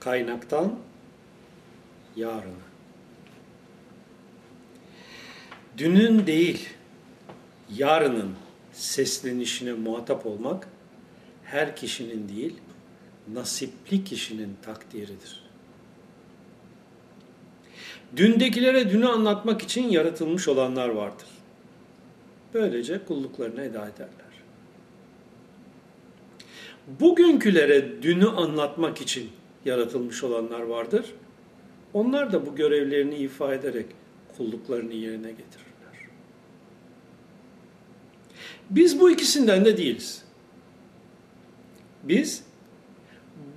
kaynaktan yarına. Dünün değil, yarının seslenişine muhatap olmak her kişinin değil, nasipli kişinin takdiridir. Dündekilere dünü anlatmak için yaratılmış olanlar vardır. Böylece kulluklarını eda ederler. Bugünkülere dünü anlatmak için yaratılmış olanlar vardır. Onlar da bu görevlerini ifa ederek kulluklarını yerine getirirler. Biz bu ikisinden de değiliz. Biz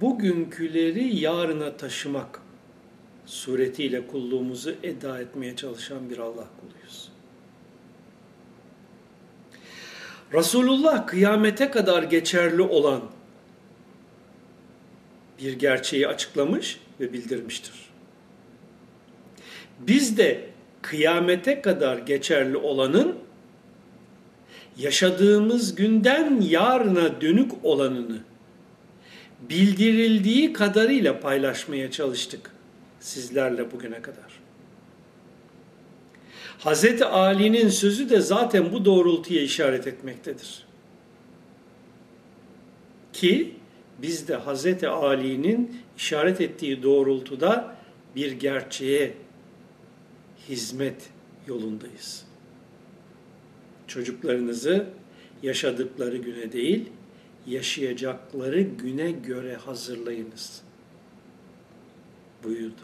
bugünküleri yarına taşımak suretiyle kulluğumuzu eda etmeye çalışan bir Allah kuluyuz. Resulullah kıyamete kadar geçerli olan bir gerçeği açıklamış ve bildirmiştir. Biz de kıyamete kadar geçerli olanın yaşadığımız günden yarına dönük olanını bildirildiği kadarıyla paylaşmaya çalıştık sizlerle bugüne kadar. Hazreti Ali'nin sözü de zaten bu doğrultuya işaret etmektedir. Ki biz de Hazreti Ali'nin işaret ettiği doğrultuda bir gerçeğe hizmet yolundayız. Çocuklarınızı yaşadıkları güne değil, yaşayacakları güne göre hazırlayınız. Buyurdu.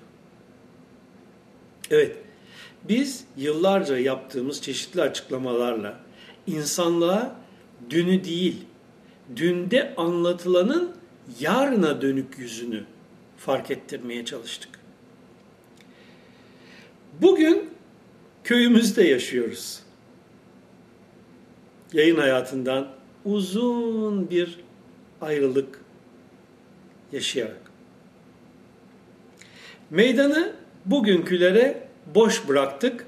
Evet, biz yıllarca yaptığımız çeşitli açıklamalarla insanlığa dünü değil, dünde anlatılanın yarına dönük yüzünü fark ettirmeye çalıştık. Bugün köyümüzde yaşıyoruz. Yayın hayatından uzun bir ayrılık yaşayarak. Meydanı bugünkülere boş bıraktık.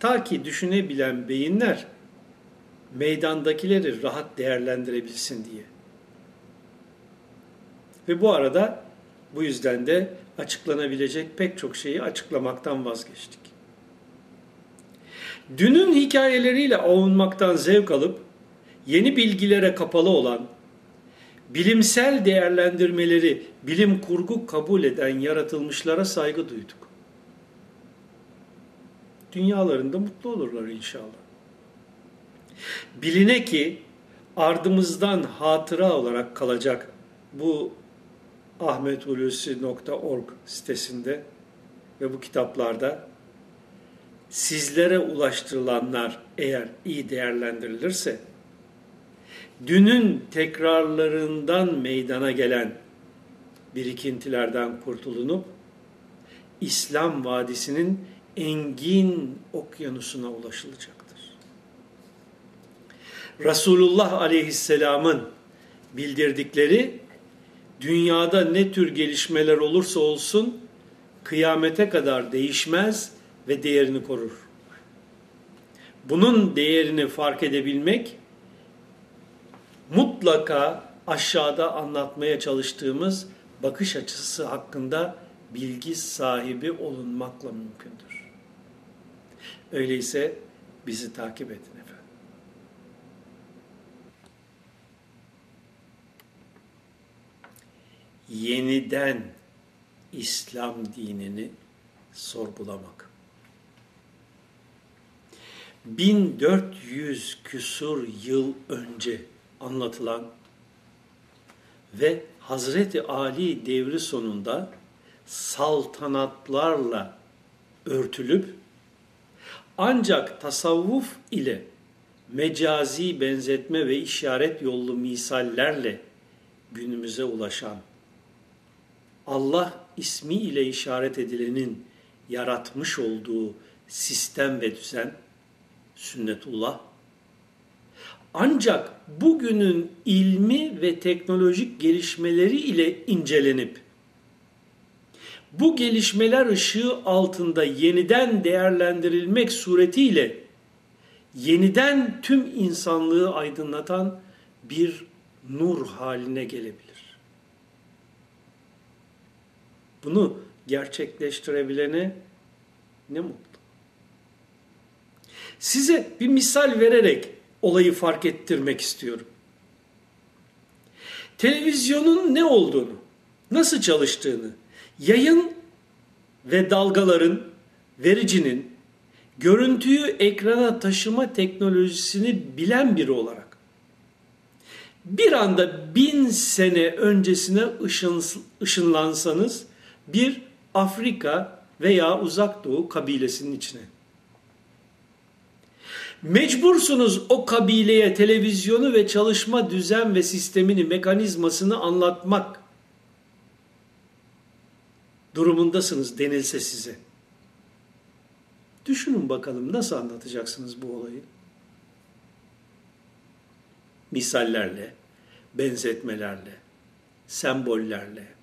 Ta ki düşünebilen beyinler meydandakileri rahat değerlendirebilsin diye. Ve bu arada bu yüzden de açıklanabilecek pek çok şeyi açıklamaktan vazgeçtik. Dünün hikayeleriyle avunmaktan zevk alıp yeni bilgilere kapalı olan, bilimsel değerlendirmeleri bilim kurgu kabul eden yaratılmışlara saygı duyduk. Dünyalarında mutlu olurlar inşallah. Biline ki ardımızdan hatıra olarak kalacak bu ahmethulusi.org sitesinde ve bu kitaplarda sizlere ulaştırılanlar eğer iyi değerlendirilirse dünün tekrarlarından meydana gelen birikintilerden kurtulunup İslam vadisinin engin okyanusuna ulaşılacaktır. Resulullah aleyhisselamın bildirdikleri dünyada ne tür gelişmeler olursa olsun kıyamete kadar değişmez ve değerini korur. Bunun değerini fark edebilmek mutlaka aşağıda anlatmaya çalıştığımız bakış açısı hakkında bilgi sahibi olunmakla mümkündür. Öyleyse bizi takip edin Yeniden İslam dinini sorgulamak. 1400 küsur yıl önce anlatılan ve Hazreti Ali devri sonunda saltanatlarla örtülüp ancak tasavvuf ile mecazi benzetme ve işaret yollu misallerle günümüze ulaşan Allah ismi ile işaret edilenin yaratmış olduğu sistem ve düzen sünnetullah ancak bugünün ilmi ve teknolojik gelişmeleri ile incelenip bu gelişmeler ışığı altında yeniden değerlendirilmek suretiyle yeniden tüm insanlığı aydınlatan bir nur haline gelebilir. Bunu gerçekleştirebilene ne mutlu. Size bir misal vererek olayı fark ettirmek istiyorum. Televizyonun ne olduğunu, nasıl çalıştığını, yayın ve dalgaların, vericinin, görüntüyü ekrana taşıma teknolojisini bilen biri olarak bir anda bin sene öncesine ışın, ışınlansanız bir Afrika veya Uzak Doğu kabilesinin içine. Mecbursunuz o kabileye televizyonu ve çalışma düzen ve sistemini, mekanizmasını anlatmak durumundasınız denilse size. Düşünün bakalım nasıl anlatacaksınız bu olayı? Misallerle, benzetmelerle, sembollerle,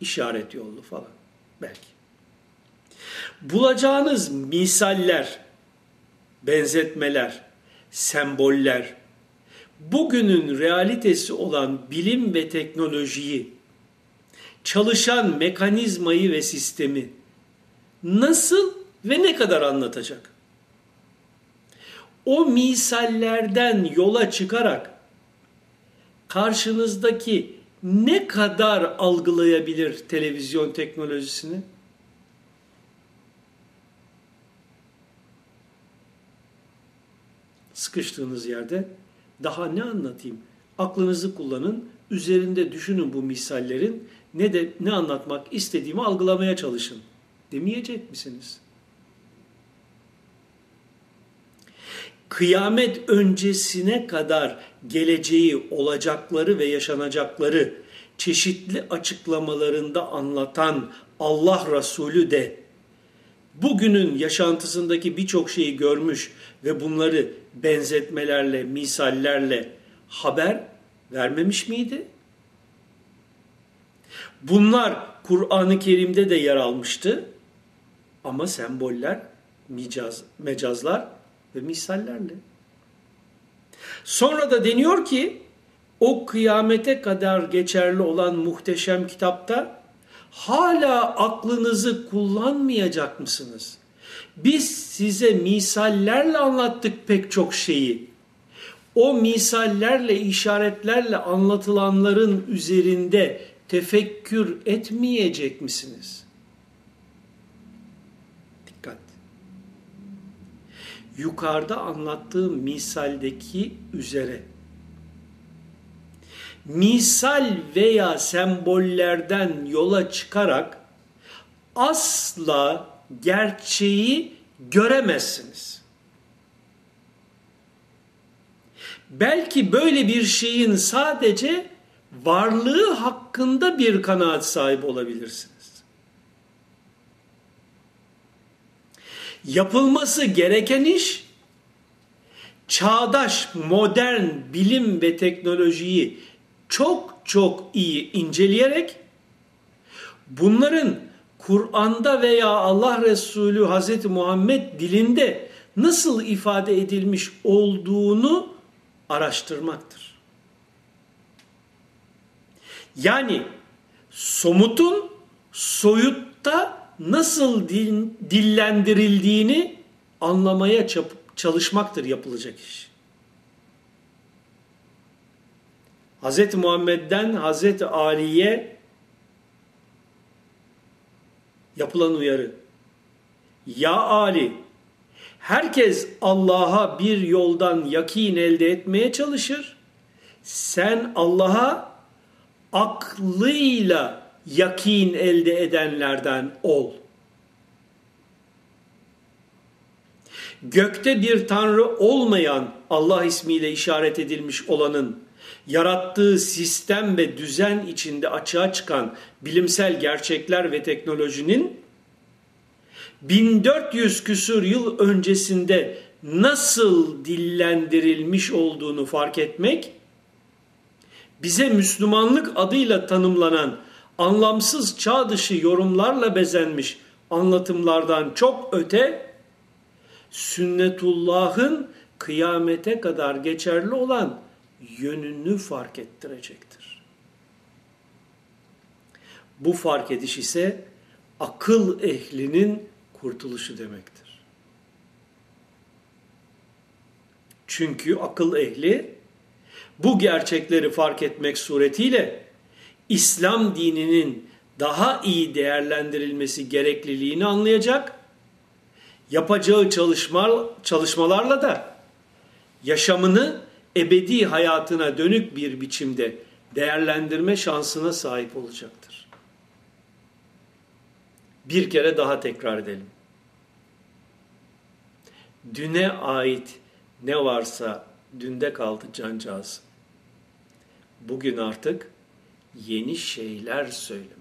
işaret yollu falan belki. Bulacağınız misaller, benzetmeler, semboller, bugünün realitesi olan bilim ve teknolojiyi, çalışan mekanizmayı ve sistemi nasıl ve ne kadar anlatacak? O misallerden yola çıkarak karşınızdaki ne kadar algılayabilir televizyon teknolojisini? Sıkıştığınız yerde daha ne anlatayım? Aklınızı kullanın, üzerinde düşünün bu misallerin ne de ne anlatmak istediğimi algılamaya çalışın. Demeyecek misiniz? Kıyamet öncesine kadar geleceği, olacakları ve yaşanacakları çeşitli açıklamalarında anlatan Allah Resulü de bugünün yaşantısındaki birçok şeyi görmüş ve bunları benzetmelerle, misallerle haber vermemiş miydi? Bunlar Kur'an-ı Kerim'de de yer almıştı. Ama semboller, mecaz, mecazlar ve misallerle. Sonra da deniyor ki o kıyamete kadar geçerli olan muhteşem kitapta hala aklınızı kullanmayacak mısınız? Biz size misallerle anlattık pek çok şeyi. O misallerle, işaretlerle anlatılanların üzerinde tefekkür etmeyecek misiniz? Yukarıda anlattığım misaldeki üzere misal veya sembollerden yola çıkarak asla gerçeği göremezsiniz. Belki böyle bir şeyin sadece varlığı hakkında bir kanaat sahibi olabilirsiniz. Yapılması gereken iş çağdaş modern bilim ve teknolojiyi çok çok iyi inceleyerek bunların Kur'an'da veya Allah Resulü Hazreti Muhammed dilinde nasıl ifade edilmiş olduğunu araştırmaktır. Yani somutun soyutta nasıl dil, dillendirildiğini anlamaya çalışmaktır yapılacak iş. Hz. Muhammed'den Hz. Ali'ye yapılan uyarı. Ya Ali, herkes Allah'a bir yoldan yakin elde etmeye çalışır. Sen Allah'a aklıyla yakin elde edenlerden ol. Gökte bir tanrı olmayan Allah ismiyle işaret edilmiş olanın yarattığı sistem ve düzen içinde açığa çıkan bilimsel gerçekler ve teknolojinin 1400 küsur yıl öncesinde nasıl dillendirilmiş olduğunu fark etmek bize Müslümanlık adıyla tanımlanan anlamsız çağ dışı yorumlarla bezenmiş anlatımlardan çok öte sünnetullah'ın kıyamete kadar geçerli olan yönünü fark ettirecektir. Bu fark ediş ise akıl ehlinin kurtuluşu demektir. Çünkü akıl ehli bu gerçekleri fark etmek suretiyle İslam dininin daha iyi değerlendirilmesi gerekliliğini anlayacak. Yapacağı çalışma, çalışmalarla da yaşamını ebedi hayatına dönük bir biçimde değerlendirme şansına sahip olacaktır. Bir kere daha tekrar edelim. Düne ait ne varsa dünde kaldı cancağız. Bugün artık yeni şeyler söylemek